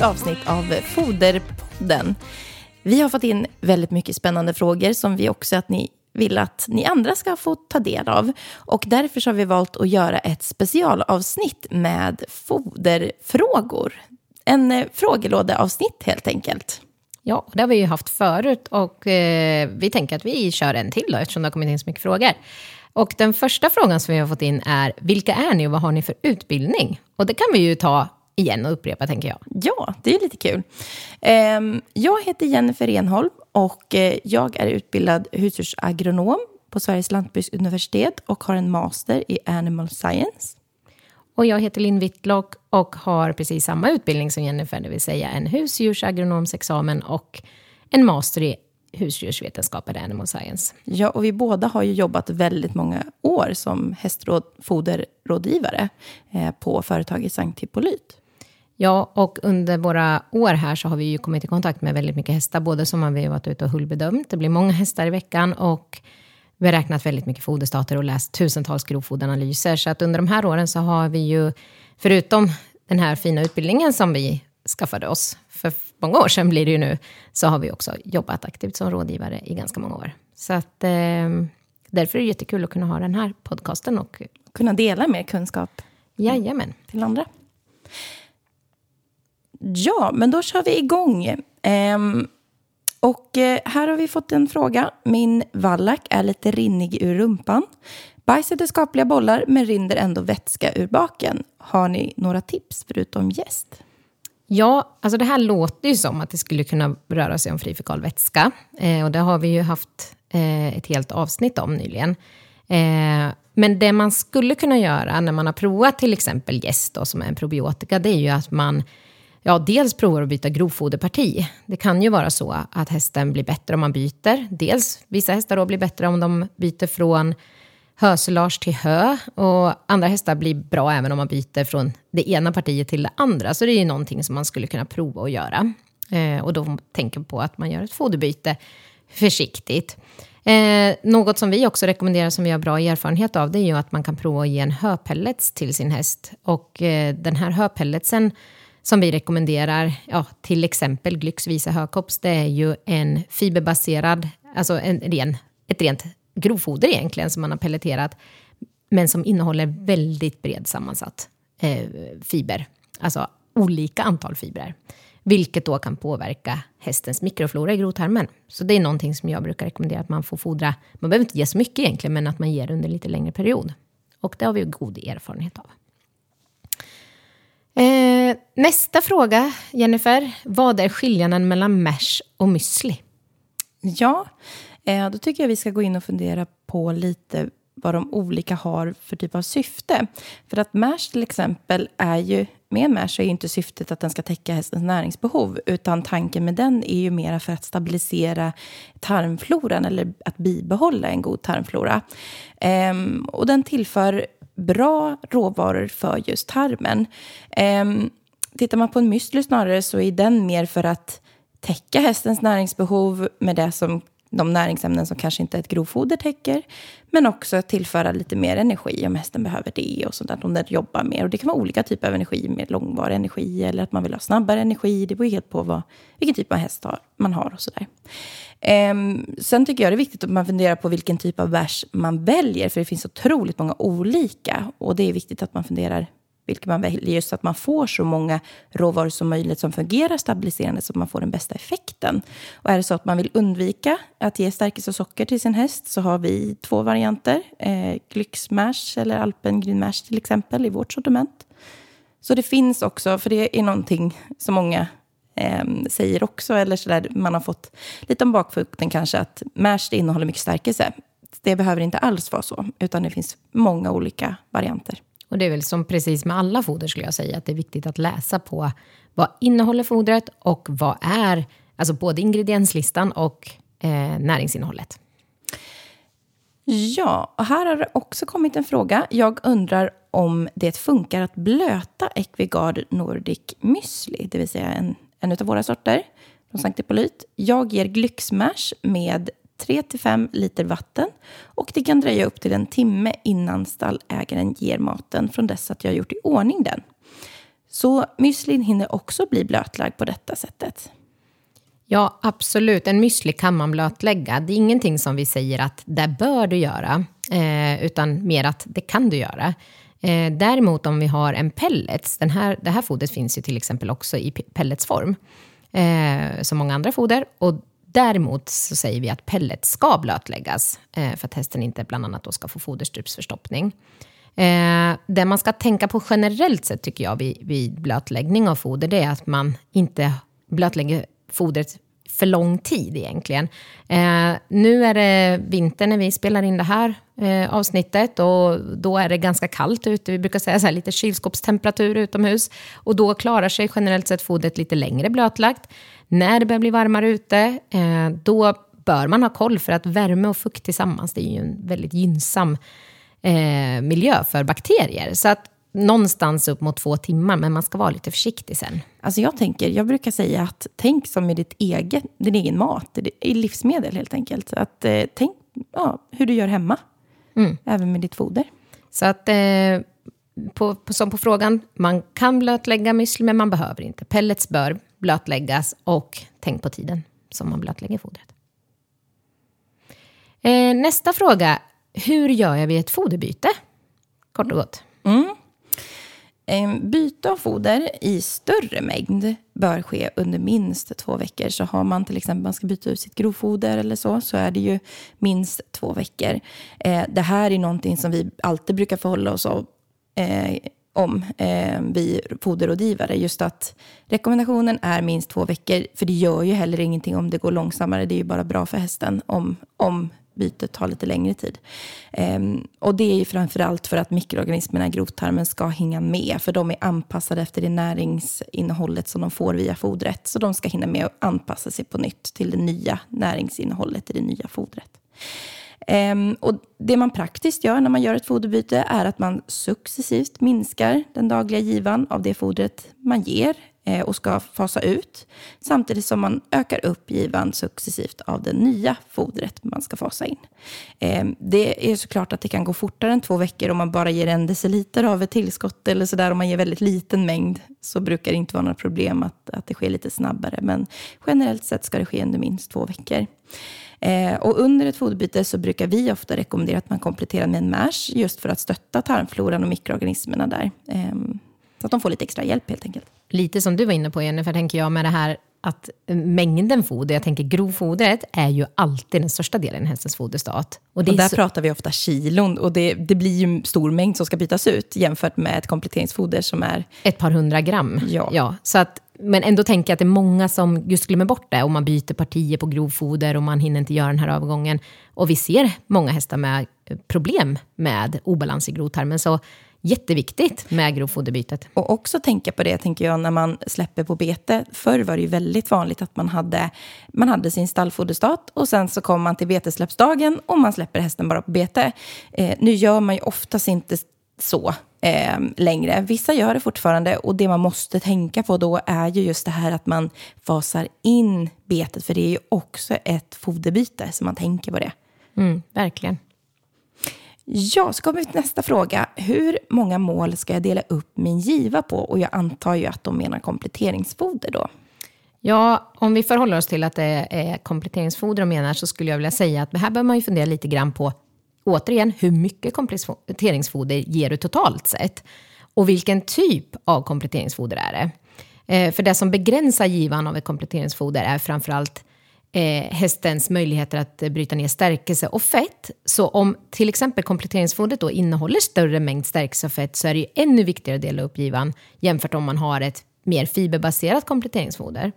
nytt avsnitt av Foderpodden. Vi har fått in väldigt mycket spännande frågor som vi också att ni vill att ni andra ska få ta del av. Och därför har vi valt att göra ett specialavsnitt med foderfrågor. En eh, frågelådeavsnitt helt enkelt. Ja, det har vi ju haft förut och eh, vi tänker att vi kör en till då, eftersom det har kommit in så mycket frågor. Och den första frågan som vi har fått in är, vilka är ni och vad har ni för utbildning? Och det kan vi ju ta igen och upprepa, tänker jag. Ja, det är lite kul. Ehm, jag heter Jennifer Renholm och eh, jag är utbildad husdjursagronom på Sveriges lantbruksuniversitet och har en master i animal science. Och jag heter Linn Whitlock och har precis samma utbildning som Jennifer, det vill säga en husdjursagronomsexamen och en master i husdjursvetenskap eller animal science. Ja, och vi båda har ju jobbat väldigt många år som hästfoderrådgivare eh, på företaget Sankt Hippolyt. Ja, och under våra år här så har vi ju kommit i kontakt med väldigt mycket hästar, både som har vi varit ute och hullbedömt, det blir många hästar i veckan, och vi har räknat väldigt mycket foderstater och läst tusentals grovfoderanalyser. Så att under de här åren så har vi ju, förutom den här fina utbildningen som vi skaffade oss för många år sedan blir det ju nu, så har vi också jobbat aktivt som rådgivare i ganska många år. Så att eh, därför är det jättekul att kunna ha den här podcasten och kunna dela mer kunskap Jajamän. till andra. Ja, men då kör vi igång. Um, och eh, här har vi fått en fråga. Min vallack är lite rinnig ur rumpan. Bajset är skapliga bollar men rinner ändå vätska ur baken. Har ni några tips förutom gäst? Ja, alltså det här låter ju som att det skulle kunna röra sig om fri fekal vätska. Eh, och det har vi ju haft eh, ett helt avsnitt om nyligen. Eh, men det man skulle kunna göra när man har provat till exempel gäst, som är en probiotika, det är ju att man ja, dels provar att byta grovfoderparti. Det kan ju vara så att hästen blir bättre om man byter. Dels, vissa hästar då blir bättre om de byter från hösilage till hö och andra hästar blir bra även om man byter från det ena partiet till det andra. Så det är ju någonting som man skulle kunna prova att göra. Eh, och då tänker på att man gör ett foderbyte försiktigt. Eh, något som vi också rekommenderar som vi har bra erfarenhet av det är ju att man kan prova att ge en höpellets till sin häst. Och eh, den här höpelletsen som vi rekommenderar, ja, till exempel Glyx Visa Hökops, det är ju en fiberbaserad, alltså en ren, ett rent grovfoder egentligen som man har pelleterat, men som innehåller väldigt bred sammansatt eh, fiber, alltså olika antal fibrer, vilket då kan påverka hästens mikroflora i grovtarmen. Så det är någonting som jag brukar rekommendera att man får fodra. Man behöver inte ge så mycket egentligen, men att man ger under lite längre period. Och det har vi god erfarenhet av. Eh, nästa fråga, Jennifer. Vad är skillnaden mellan mash och müsli? Ja, eh, då tycker jag vi ska gå in och fundera på lite vad de olika har för typ av syfte. För att mash till exempel är ju, med mash är ju inte syftet att den ska täcka hästens näringsbehov, utan tanken med den är ju mera för att stabilisera tarmfloran eller att bibehålla en god tarmflora. Ehm, och den tillför bra råvaror för just tarmen. Ehm, tittar man på en müsli snarare så är den mer för att täcka hästens näringsbehov med det som de näringsämnen som kanske inte ett grovfoder täcker. Men också tillföra lite mer energi om hästen behöver det och sånt där, om den jobbar mer. Och det kan vara olika typer av energi, Mer långvarig energi eller att man vill ha snabbare energi. Det beror helt på vad, vilken typ av häst man har och sådär. Um, sen tycker jag det är viktigt att man funderar på vilken typ av bärs man väljer, för det finns otroligt många olika. Och det är viktigt att man funderar vilken man väljer, just så att man får så många råvaror som möjligt som fungerar stabiliserande så att man får den bästa effekten. Och är det så att man vill undvika att ge stärkelse och socker till sin häst så har vi två varianter. Eh, Glyxmash eller Alpengryn Mash till exempel i vårt sortiment. Så det finns också, för det är någonting som många eh, säger också, eller så där man har fått lite om bakfoten kanske, att mash innehåller mycket stärkelse. Det behöver inte alls vara så, utan det finns många olika varianter. Och det är väl som precis med alla foder skulle jag säga, att det är viktigt att läsa på vad innehåller fodret och vad är, alltså både ingredienslistan och eh, näringsinnehållet. Ja, och här har det också kommit en fråga. Jag undrar om det funkar att blöta Equigard Nordic Müsli, det vill säga en, en av våra sorter från Sankt Hippolyt. Jag ger Glyxmash med 3-5 liter vatten och det kan dröja upp till en timme innan stallägaren ger maten från dess att jag har gjort i ordning den. Så müslin hinner också bli blötlagd på detta sättet. Ja, absolut. En müsli kan man blötlägga. Det är ingenting som vi säger att det bör du göra, eh, utan mer att det kan du göra. Eh, däremot om vi har en pellets, den här, det här fodret finns ju till exempel också i pelletsform, eh, som många andra foder. Och däremot så säger vi att pellets ska blötläggas, eh, för att hästen inte bland annat då ska få foderstrupsförstoppning. Eh, det man ska tänka på generellt sett tycker jag vid, vid blötläggning av foder, det är att man inte blötlägger fodret för lång tid egentligen. Eh, nu är det vinter när vi spelar in det här eh, avsnittet och då är det ganska kallt ute. Vi brukar säga så här, lite kylskåpstemperatur utomhus. Och då klarar sig generellt sett fodret lite längre blötlagt. När det börjar bli varmare ute, eh, då bör man ha koll för att värme och fukt tillsammans, det är ju en väldigt gynnsam eh, miljö för bakterier. Så att någonstans upp mot två timmar, men man ska vara lite försiktig sen. Alltså jag, tänker, jag brukar säga att tänk som i ditt eget, din egen mat, i livsmedel helt enkelt. Att, eh, tänk ja, hur du gör hemma, mm. även med ditt foder. Så att, eh, på, på, som på frågan, man kan blötlägga müsli, men man behöver inte. Pellets bör blötläggas och tänk på tiden som man blötlägger fodret. Eh, nästa fråga, hur gör jag vid ett foderbyte? Kort och gott. Mm. Ehm, byte av foder i större mängd bör ske under minst två veckor. Så har man till exempel man ska byta ut sitt grovfoder eller så, så är det ju minst två veckor. Eh, det här är någonting som vi alltid brukar förhålla oss av, eh, om, eh, vi foderrådgivare. Just att rekommendationen är minst två veckor, för det gör ju heller ingenting om det går långsammare. Det är ju bara bra för hästen om, om bytet tar lite längre tid. Ehm, och det är ju framförallt för att mikroorganismerna i grovtarmen ska hänga med, för de är anpassade efter det näringsinnehållet som de får via fodret. Så de ska hinna med att anpassa sig på nytt till det nya näringsinnehållet i det nya fodret. Um, och det man praktiskt gör när man gör ett foderbyte är att man successivt minskar den dagliga givan av det fodret man ger Eh, och ska fasa ut. Samtidigt som man ökar upp givan successivt av det nya fodret man ska fasa in. Eh, det är såklart att det kan gå fortare än två veckor om man bara ger en deciliter av ett tillskott eller sådär. Om man ger väldigt liten mängd så brukar det inte vara några problem att, att det sker lite snabbare. Men generellt sett ska det ske under minst två veckor. Eh, och under ett foderbyte så brukar vi ofta rekommendera att man kompletterar med en mash just för att stötta tarmfloran och mikroorganismerna där. Eh, så att de får lite extra hjälp helt enkelt. Lite som du var inne på Jenny, för tänker jag med det här att mängden foder, jag tänker grovfodret, är ju alltid den största delen i hästens foderstat. Och, och där så... pratar vi ofta kilon och det, det blir ju en stor mängd som ska bytas ut jämfört med ett kompletteringsfoder som är... Ett par hundra gram. Ja. ja så att, men ändå tänker jag att det är många som just glömmer bort det och man byter partier på grovfoder och man hinner inte göra den här övergången. Och vi ser många hästar med problem med obalans i grovtarmen. Så jätteviktigt med grovfoderbytet. Och också tänka på det, tänker jag, när man släpper på bete. Förr var det ju väldigt vanligt att man hade, man hade sin stallfoderstat och sen så kom man till betesläppsdagen och man släpper hästen bara på bete. Eh, nu gör man ju oftast inte så eh, längre. Vissa gör det fortfarande och det man måste tänka på då är ju just det här att man fasar in betet, för det är ju också ett foderbyte, så man tänker på det. Mm, verkligen. Ja, så kommer vi till nästa fråga. Hur många mål ska jag dela upp min giva på? Och jag antar ju att de menar kompletteringsfoder då. Ja, om vi förhåller oss till att det är kompletteringsfoder de menar så skulle jag vilja säga att här bör man ju fundera lite grann på, återigen, hur mycket kompletteringsfoder ger du totalt sett? Och vilken typ av kompletteringsfoder är det? Eh, för det som begränsar givan av ett kompletteringsfoder är framförallt eh, hästens möjligheter att bryta ner stärkelse och fett. Så om till exempel kompletteringsfodret då innehåller större mängd stärkelse och fett så är det ju ännu viktigare att dela upp givan jämfört om man har ett mer fiberbaserat kompletteringsfoder.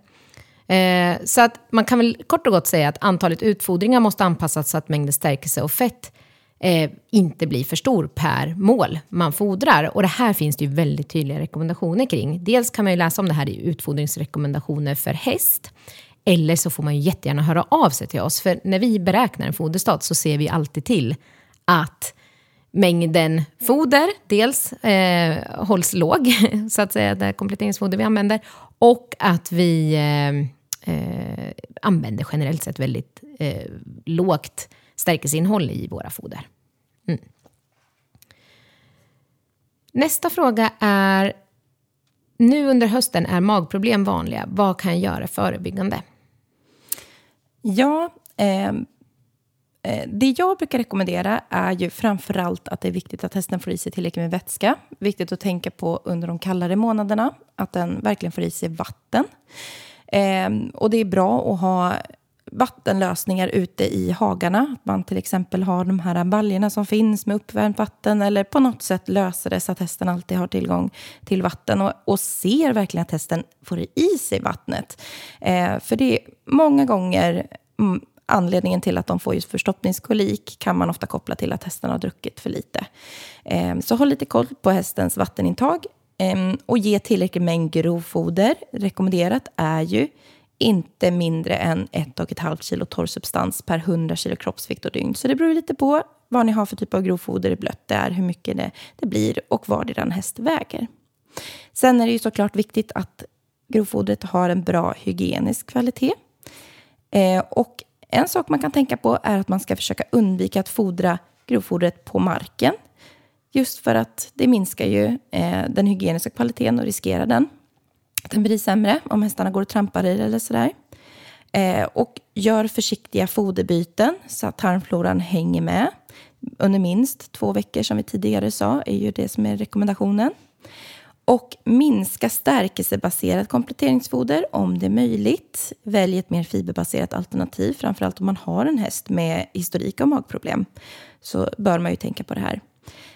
Eh, så att man kan väl kort och gott säga att antalet utfodringar måste anpassas så att mängden stärkelse och fett eh, inte blir för stor per mål man fodrar. Och det här finns det ju väldigt tydliga rekommendationer kring. Dels kan man ju läsa om det här i utfodringsrekommendationer för häst. Eller så får man ju jättegärna höra av sig till oss. För när vi beräknar en foderstat så ser vi alltid till att mängden foder dels eh, hålls låg, så att säga, det kompletteringsfoder vi använder. Och att vi eh, eh, använder generellt sett väldigt eh, lågt stärkelseinnehåll i våra foder. Mm. Nästa fråga är nu under hösten är magproblem vanliga. Vad kan jag göra förebyggande? Ja, ehm, eh, det jag brukar rekommendera är ju framförallt att det är viktigt att hästen får i sig tillräckligt med vätska. Viktigt att tänka på under de kallare månaderna, att den verkligen får i sig vatten. Eh, och det är bra att ha vattenlösningar ute i hagarna. Att man till exempel har de här baljorna som finns med uppvärmt vatten eller på något sätt löser det så att hästen alltid har tillgång till vatten och, och ser verkligen att hästen får i sig vattnet. Eh, för det är många gånger mm, anledningen till att de får just förstoppningskolik kan man ofta koppla till att hästen har druckit för lite. Eh, så håll lite koll på hästens vattenintag ehm, och ge tillräcklig mängd grovfoder. Rekommenderat är ju inte mindre än 1,5 kilo torrsubstans per 100 kilo kroppsvikt och dygn. Så det beror lite på vad ni har för typ av grovfoder, hur blött det är, hur mycket det, det blir och vad er häst väger. Sen är det ju såklart viktigt att grovfodret har en bra hygienisk kvalitet. Eh, och en sak man kan tänka på är att man ska försöka undvika att fodra grovfodret på marken. Just för att det minskar ju eh, den hygieniska kvaliteten och riskerar den. Den blir sämre om hästarna går och trampar i det eller sådär. Eh, och gör försiktiga foderbyten så att tarmfloran hänger med. Under minst två veckor som vi tidigare sa är ju det som är rekommendationen. Och minska stärkelsebaserat kompletteringsfoder om det är möjligt. Välj ett mer fiberbaserat alternativ, framförallt om man har en häst med historik av magproblem. Så bör man ju tänka på det här.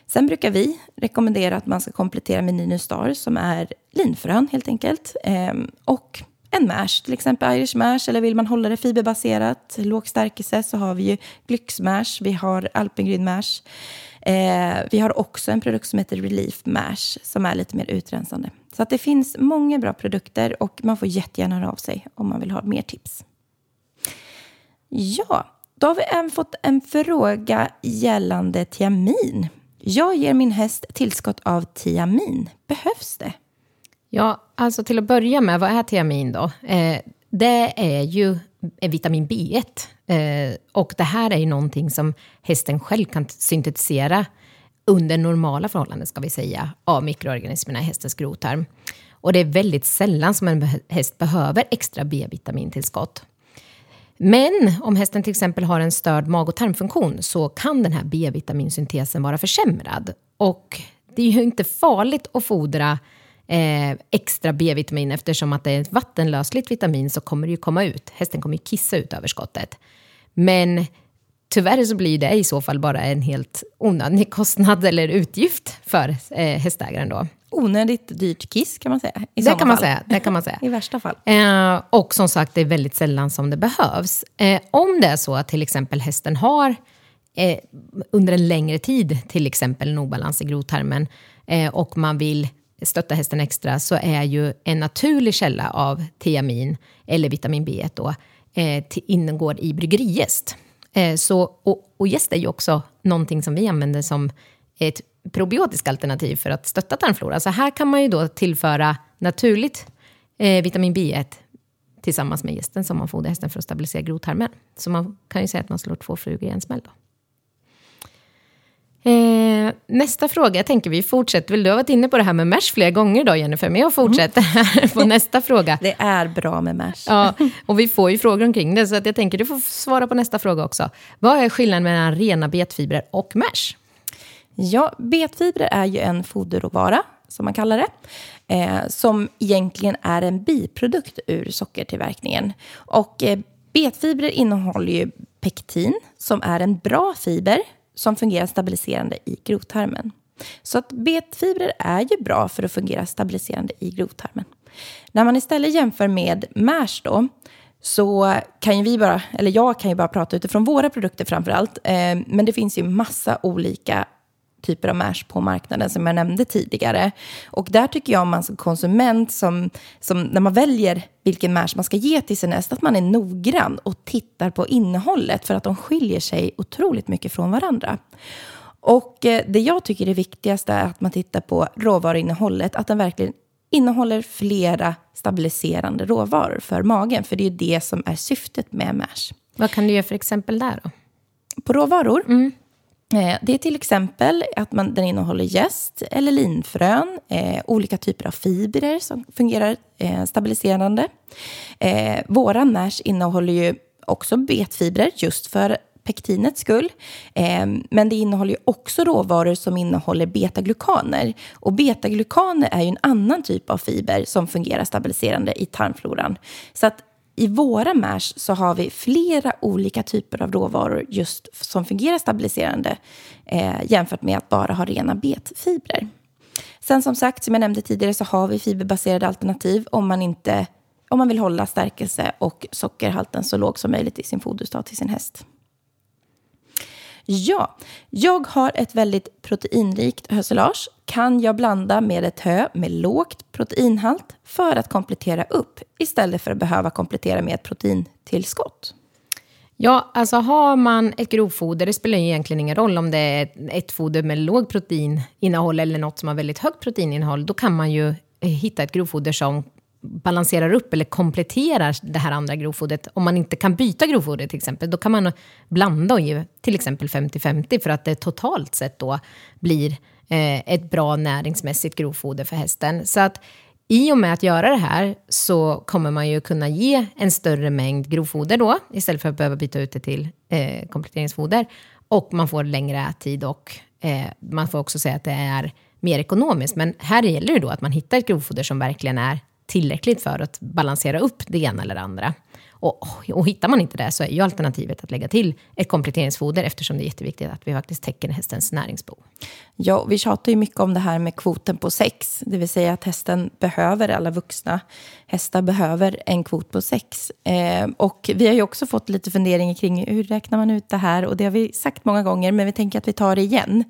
Sen brukar vi rekommendera att man ska komplettera med Nino Star som är linfrön helt enkelt. Ehm, och en mash, till exempel Irish mash, eller vill man hålla det fiberbaserat, låg stärkelse, så har vi ju Glyx mash, vi har Alpengryn mash. Eh, vi har också en produkt som heter Relief Mash som är lite mer utrensande. Så att det finns många bra produkter och man får jättegärna höra av sig om man vill ha mer tips. Ja, då har vi även fått en fråga gällande tiamin. Jag ger min häst tillskott av tiamin. Behövs det? Ja, alltså till att börja med, vad är tiamin då? Eh, det är ju vitamin B1. Eh, och det här är ju någonting som hästen själv kan syntetisera under normala förhållanden, ska vi säga, av mikroorganismerna i hästens grovtarm. Och det är väldigt sällan som en häst behöver extra B-vitamintillskott. Men om hästen till exempel har en störd mag och tarmfunktion så kan den här B-vitaminsyntesen vara försämrad. Och det är ju inte farligt att fodra eh, extra B-vitamin eftersom att det är ett vattenlösligt vitamin så kommer det ju komma ut. Hästen kommer ju kissa ut överskottet. Men tyvärr så blir det i så fall bara en helt onödig kostnad eller utgift för eh, hästägaren då. Onödigt dyrt kiss kan man säga. I det, kan man säga det kan man säga. I värsta fall. Eh, och som sagt, det är väldigt sällan som det behövs. Eh, om det är så att till exempel hästen har eh, under en längre tid till exempel en obalans i grovtarmen eh, och man vill stötta hästen extra så är ju en naturlig källa av tiamin eller vitamin B1 då, eh, ingår i bryggerijäst. Eh, så, och, och jäst är ju också någonting som vi använder som ett probiotiskt alternativ för att stötta tarmflora. Så här kan man ju då tillföra naturligt eh, vitamin B1 tillsammans med gästen som man fodrar hästen för att stabilisera grovtarmen. Så man kan ju säga att man slår två flugor i en smäll. Då. Eh, nästa fråga, jag tänker vi fortsätter. Vill du har varit inne på det här med mesh flera gånger då Jennifer, men jag fortsätter mm. på nästa fråga. Det är bra med mesh. Ja, och vi får ju frågor omkring det, så att jag tänker du får svara på nästa fråga också. Vad är skillnaden mellan rena betfibrer och mesh? Ja, betfibrer är ju en foderråvara, som man kallar det, eh, som egentligen är en biprodukt ur sockertillverkningen. Och eh, betfibrer innehåller ju pektin, som är en bra fiber som fungerar stabiliserande i grovtarmen. Så att betfibrer är ju bra för att fungera stabiliserande i grovtarmen. När man istället jämför med MASH då, så kan ju vi bara, eller jag kan ju bara prata utifrån våra produkter framför allt. Eh, men det finns ju massa olika typer av mash på marknaden som jag nämnde tidigare. Och där tycker jag man som konsument, som, som när man väljer vilken mash man ska ge till sin häst, att man är noggrann och tittar på innehållet för att de skiljer sig otroligt mycket från varandra. Och eh, det jag tycker är viktigast är att man tittar på råvaruinnehållet, att den verkligen innehåller flera stabiliserande råvaror för magen, för det är det som är syftet med mash. Vad kan du ge för exempel där då? På råvaror? Mm. Eh, det är till exempel att man, den innehåller jäst eller linfrön, eh, olika typer av fibrer som fungerar eh, stabiliserande. Eh, våra Nash innehåller ju också betfibrer just för pektinets skull. Eh, men det innehåller ju också råvaror som innehåller betaglukaner. Och betaglukaner är ju en annan typ av fiber som fungerar stabiliserande i tarmfloran. Så att i våra mash så har vi flera olika typer av råvaror just som fungerar stabiliserande eh, jämfört med att bara ha rena betfibrer. Sen som sagt, som jag nämnde tidigare, så har vi fiberbaserade alternativ om man, inte, om man vill hålla stärkelse och sockerhalten så låg som möjligt i sin foderstat till sin häst. Ja, jag har ett väldigt proteinrikt hösilage. Kan jag blanda med ett hö med lågt proteinhalt för att komplettera upp istället för att behöva komplettera med ett proteintillskott? Ja, alltså har man ett grovfoder, det spelar ju egentligen ingen roll om det är ett foder med låg proteininnehåll eller något som har väldigt högt proteininnehåll, då kan man ju eh, hitta ett grovfoder som balanserar upp eller kompletterar det här andra grovfodret. Om man inte kan byta grovfoder till exempel, då kan man blanda och ge till exempel 50-50 för att det totalt sett då blir eh, ett bra näringsmässigt grovfoder för hästen. Så att i och med att göra det här så kommer man ju kunna ge en större mängd grovfoder då, istället för att behöva byta ut det till eh, kompletteringsfoder. Och man får längre tid och eh, man får också säga att det är mer ekonomiskt. Men här gäller det då att man hittar ett grovfoder som verkligen är tillräckligt för att balansera upp det ena eller det andra. Och, och hittar man inte det så är ju alternativet att lägga till ett kompletteringsfoder eftersom det är jätteviktigt att vi faktiskt täcker hästens näringsbehov. Ja, vi tjatar ju mycket om det här med kvoten på sex, det vill säga att hästen behöver, alla vuxna hästar behöver en kvot på sex. Eh, och vi har ju också fått lite funderingar kring hur räknar man ut det här och det har vi sagt många gånger, men vi tänker att vi tar det igen.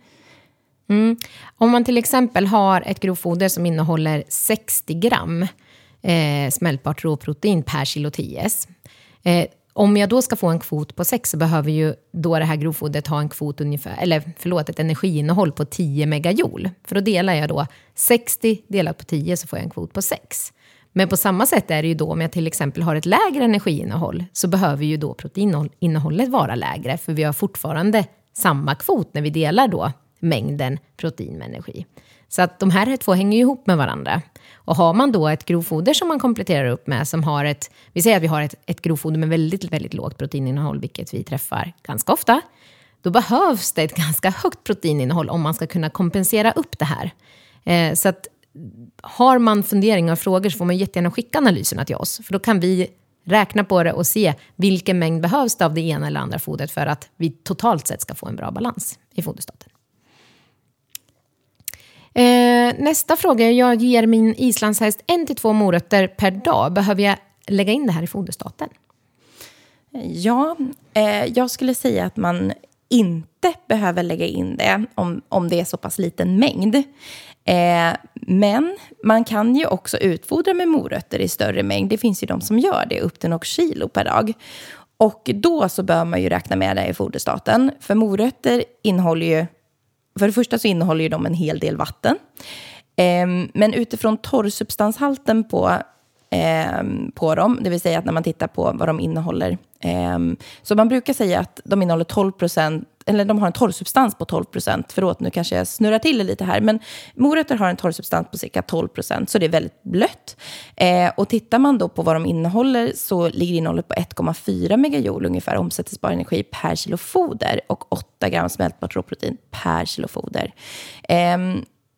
Mm. Om man till exempel har ett grovfoder som innehåller 60 gram eh, smältbart råprotein per kilo TS. Eh, om jag då ska få en kvot på 6 så behöver ju då det här grovfodret ha en kvot ungefär, eller förlåt, ett energiinnehåll på 10 megajoule. För då delar jag då 60 delat på 10 så får jag en kvot på 6. Men på samma sätt är det ju då om jag till exempel har ett lägre energiinnehåll så behöver ju då proteininnehållet vara lägre för vi har fortfarande samma kvot när vi delar då mängden protein med energi. Så att de här två hänger ju ihop med varandra. Och har man då ett grovfoder som man kompletterar upp med, som har ett, vi säger att vi har ett, ett grovfoder med väldigt, väldigt lågt proteininnehåll, vilket vi träffar ganska ofta, då behövs det ett ganska högt proteininnehåll om man ska kunna kompensera upp det här. Eh, så att har man funderingar och frågor så får man jättegärna skicka analyserna till oss, för då kan vi räkna på det och se vilken mängd behövs det av det ena eller andra fodret för att vi totalt sett ska få en bra balans i foderstocken. Eh, nästa fråga. Jag ger min islandshäst en till två morötter per dag. Behöver jag lägga in det här i foderstaten? Ja, eh, jag skulle säga att man inte behöver lägga in det om, om det är så pass liten mängd. Eh, men man kan ju också utfodra med morötter i större mängd. Det finns ju de som gör det, upp till något kilo per dag. Och då så bör man ju räkna med det i foderstaten. För morötter innehåller ju för det första så innehåller ju de en hel del vatten. Eh, men utifrån torrsubstanshalten på, eh, på dem, det vill säga att när man tittar på vad de innehåller. Eh, så man brukar säga att de innehåller 12 procent eller de har en torrsubstans på 12 procent. Förlåt, nu kanske jag snurrar till det lite här. Men morötter har en torrsubstans på cirka 12 procent, så det är väldigt blött. Eh, och tittar man då på vad de innehåller så ligger innehållet på 1,4 megajoule ungefär omsättningsbar energi per kilo foder och 8 gram smältbart råprotein per kilo foder. Eh,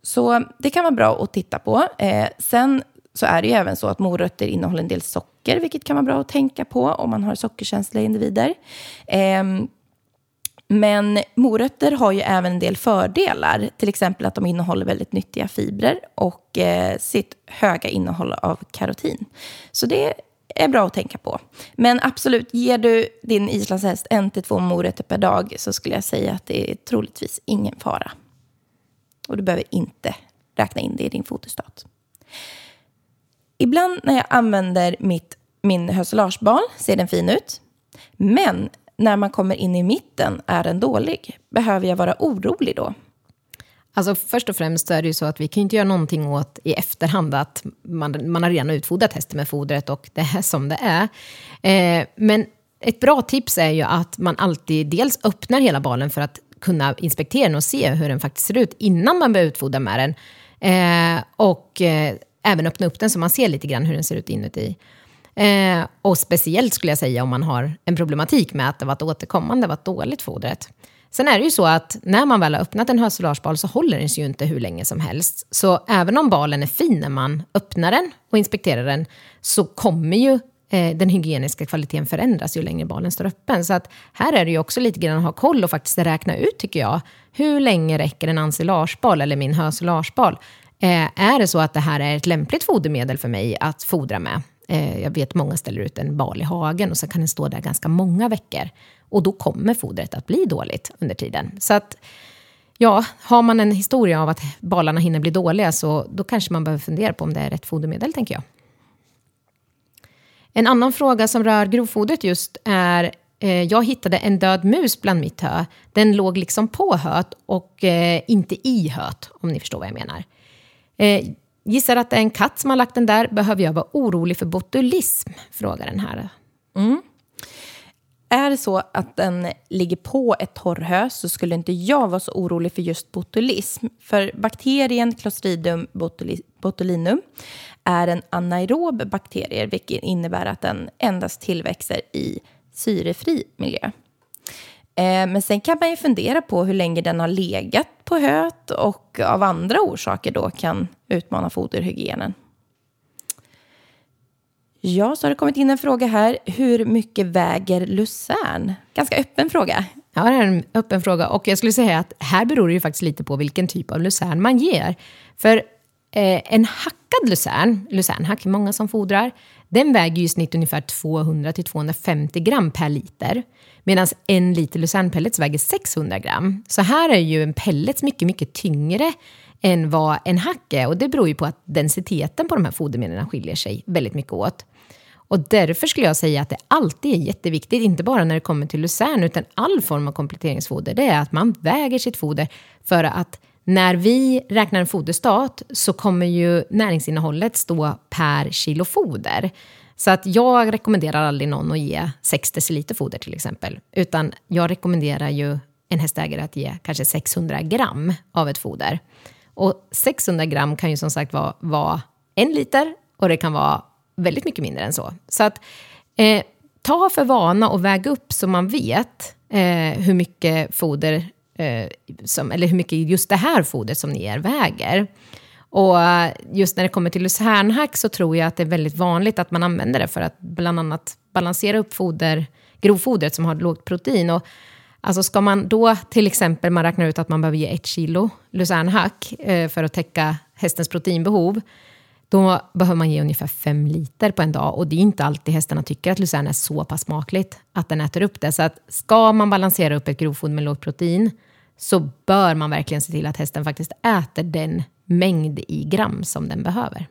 så det kan vara bra att titta på. Eh, sen så är det ju även så att morötter innehåller en del socker, vilket kan vara bra att tänka på om man har sockerkänsliga individer. Eh, men morötter har ju även en del fördelar, till exempel att de innehåller väldigt nyttiga fibrer och eh, sitt höga innehåll av karotin. Så det är bra att tänka på. Men absolut, ger du din islandshäst en till två morötter per dag så skulle jag säga att det är troligtvis ingen fara. Och du behöver inte räkna in det i din fotostat. Ibland när jag använder mitt, min höselagebal ser den fin ut. Men när man kommer in i mitten är den dålig. Behöver jag vara orolig då? Alltså först och främst är det ju så att vi kan inte göra någonting åt i efterhand att man, man har redan utfodrat hästen med fodret och det är som det är. Eh, men ett bra tips är ju att man alltid dels öppnar hela balen för att kunna inspektera den och se hur den faktiskt ser ut innan man börjar utfodra med den. Eh, och eh, även öppna upp den så man ser lite grann hur den ser ut inuti. Eh, och speciellt skulle jag säga om man har en problematik med att det varit återkommande varit dåligt fodret. Sen är det ju så att när man väl har öppnat en hösolarsbal så håller den sig ju inte hur länge som helst. Så även om balen är fin när man öppnar den och inspekterar den så kommer ju eh, den hygieniska kvaliteten förändras ju längre balen står öppen. Så att här är det ju också lite grann att ha koll och faktiskt räkna ut, tycker jag, hur länge räcker en ensilagebal eller min hösolarsbal? Eh, är det så att det här är ett lämpligt fodermedel för mig att fodra med? Eh, jag vet många ställer ut en bal i hagen och så kan den stå där ganska många veckor. Och då kommer fodret att bli dåligt under tiden. Så att, ja, har man en historia av att balarna hinner bli dåliga så då kanske man behöver fundera på om det är rätt fodermedel, tänker jag. En annan fråga som rör grovfodret just är eh, jag hittade en död mus bland mitt hö. Den låg liksom på höet och eh, inte i höet, om ni förstår vad jag menar. Eh, gissar att det är en katt som har lagt den där. Behöver jag vara orolig för botulism? Frågar den här. Mm. Är det så att den ligger på ett torrhö så skulle inte jag vara så orolig för just botulism. För bakterien Clostridium botulinum är en anaerob bakterie, vilket innebär att den endast tillväxer i syrefri miljö. Eh, men sen kan man ju fundera på hur länge den har legat på höet och av andra orsaker då kan utmana foderhygienen. Ja, så har det kommit in en fråga här. Hur mycket väger lucern? Ganska öppen fråga. Ja, det är en öppen fråga. Och jag skulle säga att här beror det ju faktiskt lite på vilken typ av lucern man ger. För eh, en hackad lucern, lucernhack, många som fodrar, den väger ju i snitt ungefär 200-250 gram per liter. Medan en liter lucernpellets väger 600 gram. Så här är ju en pellets mycket, mycket tyngre än vad en hack är. Och det beror ju på att densiteten på de här fodermedlen skiljer sig väldigt mycket åt. Och därför skulle jag säga att det alltid är jätteviktigt, inte bara när det kommer till lucern, utan all form av kompletteringsfoder, det är att man väger sitt foder för att när vi räknar en foderstat så kommer ju näringsinnehållet stå per kilo foder. Så att jag rekommenderar aldrig någon att ge 6 deciliter foder till exempel, utan jag rekommenderar ju en hästägare att ge kanske 600 gram av ett foder. Och 600 gram kan ju som sagt vara, vara en liter och det kan vara väldigt mycket mindre än så. Så att eh, ta för vana och väg upp så man vet eh, hur mycket foder, Eh, som, eller hur mycket just det här fodret som ni ger väger. Och just när det kommer till lucernhack så tror jag att det är väldigt vanligt att man använder det för att bland annat balansera upp foder, grovfodret som har lågt protein. Och Alltså ska man då till exempel, man räknar ut att man behöver ge ett kilo lucernhack eh, för att täcka hästens proteinbehov, då behöver man ge ungefär fem liter på en dag. Och det är inte alltid hästarna tycker att lucern är så pass smakligt att den äter upp det. Så att ska man balansera upp ett grovfoder med lågt protein så bör man verkligen se till att hästen faktiskt äter den mängd i gram som den behöver.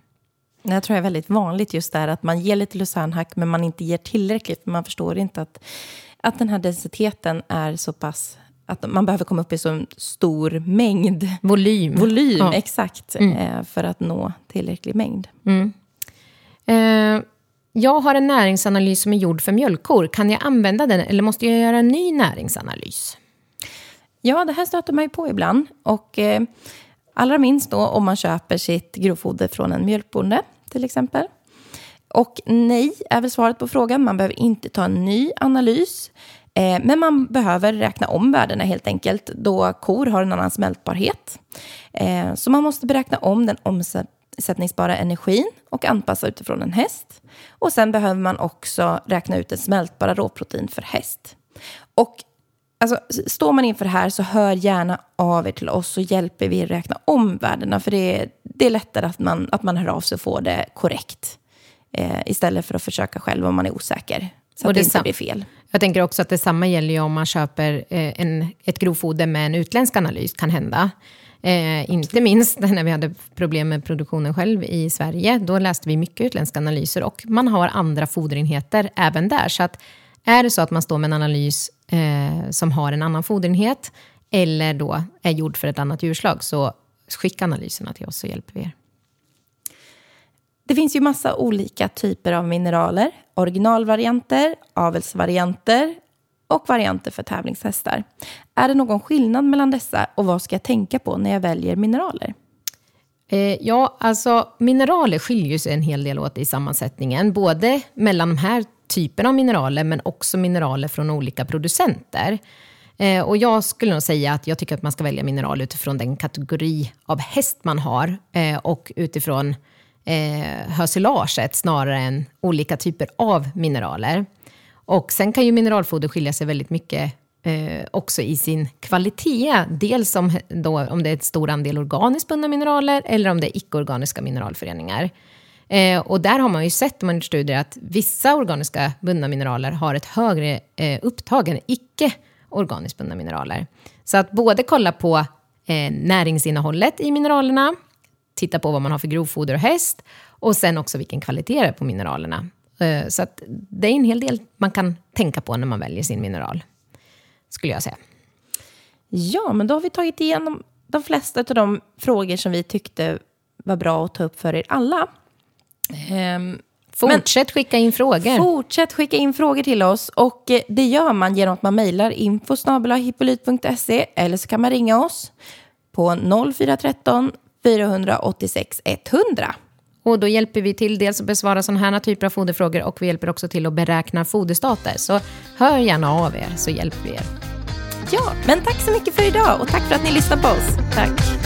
Jag tror det är väldigt vanligt just där att man ger lite lucernhack men man inte ger tillräckligt. För man förstår inte att att den här densiteten är så pass att man behöver komma upp i så stor mängd. Volym. Volym, ja. exakt. Mm. Eh, för att nå tillräcklig mängd. Mm. Eh, jag har en näringsanalys som är gjord för mjölkkor. Kan jag använda den eller måste jag göra en ny näringsanalys? Ja, det här stöter man ju på ibland. Och eh, allra minst då om man köper sitt grovfoder från en mjölkbonde till exempel. Och nej är väl svaret på frågan. Man behöver inte ta en ny analys. Eh, men man behöver räkna om värdena helt enkelt då kor har en annan smältbarhet. Eh, så man måste beräkna om den omsättningsbara energin och anpassa utifrån en häst. Och sen behöver man också räkna ut den smältbara råprotein för häst. Och alltså, står man inför det här så hör gärna av er till oss så hjälper vi räkna om värdena. För det är, det är lättare att man, att man hör av sig och får det korrekt eh, istället för att försöka själv om man är osäker. Så och att det, inte blir fel. Jag tänker också att detsamma gäller ju om man köper eh, en, ett grovfoder med en utländsk analys, kan hända. Eh, inte minst när vi hade problem med produktionen själv i Sverige. Då läste vi mycket utländska analyser och man har andra foderenheter även där. Så att är det så att man står med en analys eh, som har en annan foderenhet eller då är gjord för ett annat djurslag, så skicka analyserna till oss så hjälper vi er. Det finns ju massa olika typer av mineraler. Originalvarianter, avelsvarianter och varianter för tävlingshästar. Är det någon skillnad mellan dessa och vad ska jag tänka på när jag väljer mineraler? Eh, ja, alltså mineraler skiljer sig en hel del åt i sammansättningen. Både mellan de här typen av mineraler, men också mineraler från olika producenter. Eh, och jag skulle nog säga att jag tycker att man ska välja mineral utifrån den kategori av häst man har eh, och utifrån eh, hösilaget snarare än olika typer av mineraler. Och sen kan ju mineralfoder skilja sig väldigt mycket eh, också i sin kvalitet. Dels om, då, om det är ett stor andel organiskt bundna mineraler eller om det är icke-organiska mineralföreningar. Eh, och där har man ju sett, om man gjort studier, att vissa organiska bundna mineraler har ett högre eh, upptag än icke-organiskt bundna mineraler. Så att både kolla på eh, näringsinnehållet i mineralerna, titta på vad man har för grovfoder och häst och sen också vilken kvalitet det är på mineralerna. Eh, så att det är en hel del man kan tänka på när man väljer sin mineral, skulle jag säga. Ja, men då har vi tagit igenom de flesta av de frågor som vi tyckte var bra att ta upp för er alla. Um, Fortsätt skicka in frågor. Fortsätt skicka in frågor till oss. Och eh, det gör man genom att man mejlar info eller så kan man ringa oss på 0413 486 100. Och då hjälper vi till dels att besvara sådana här typer av foderfrågor och vi hjälper också till att beräkna foderstater. Så hör gärna av er så hjälper vi er. Ja, men tack så mycket för idag och tack för att ni lyssnar på oss. Tack.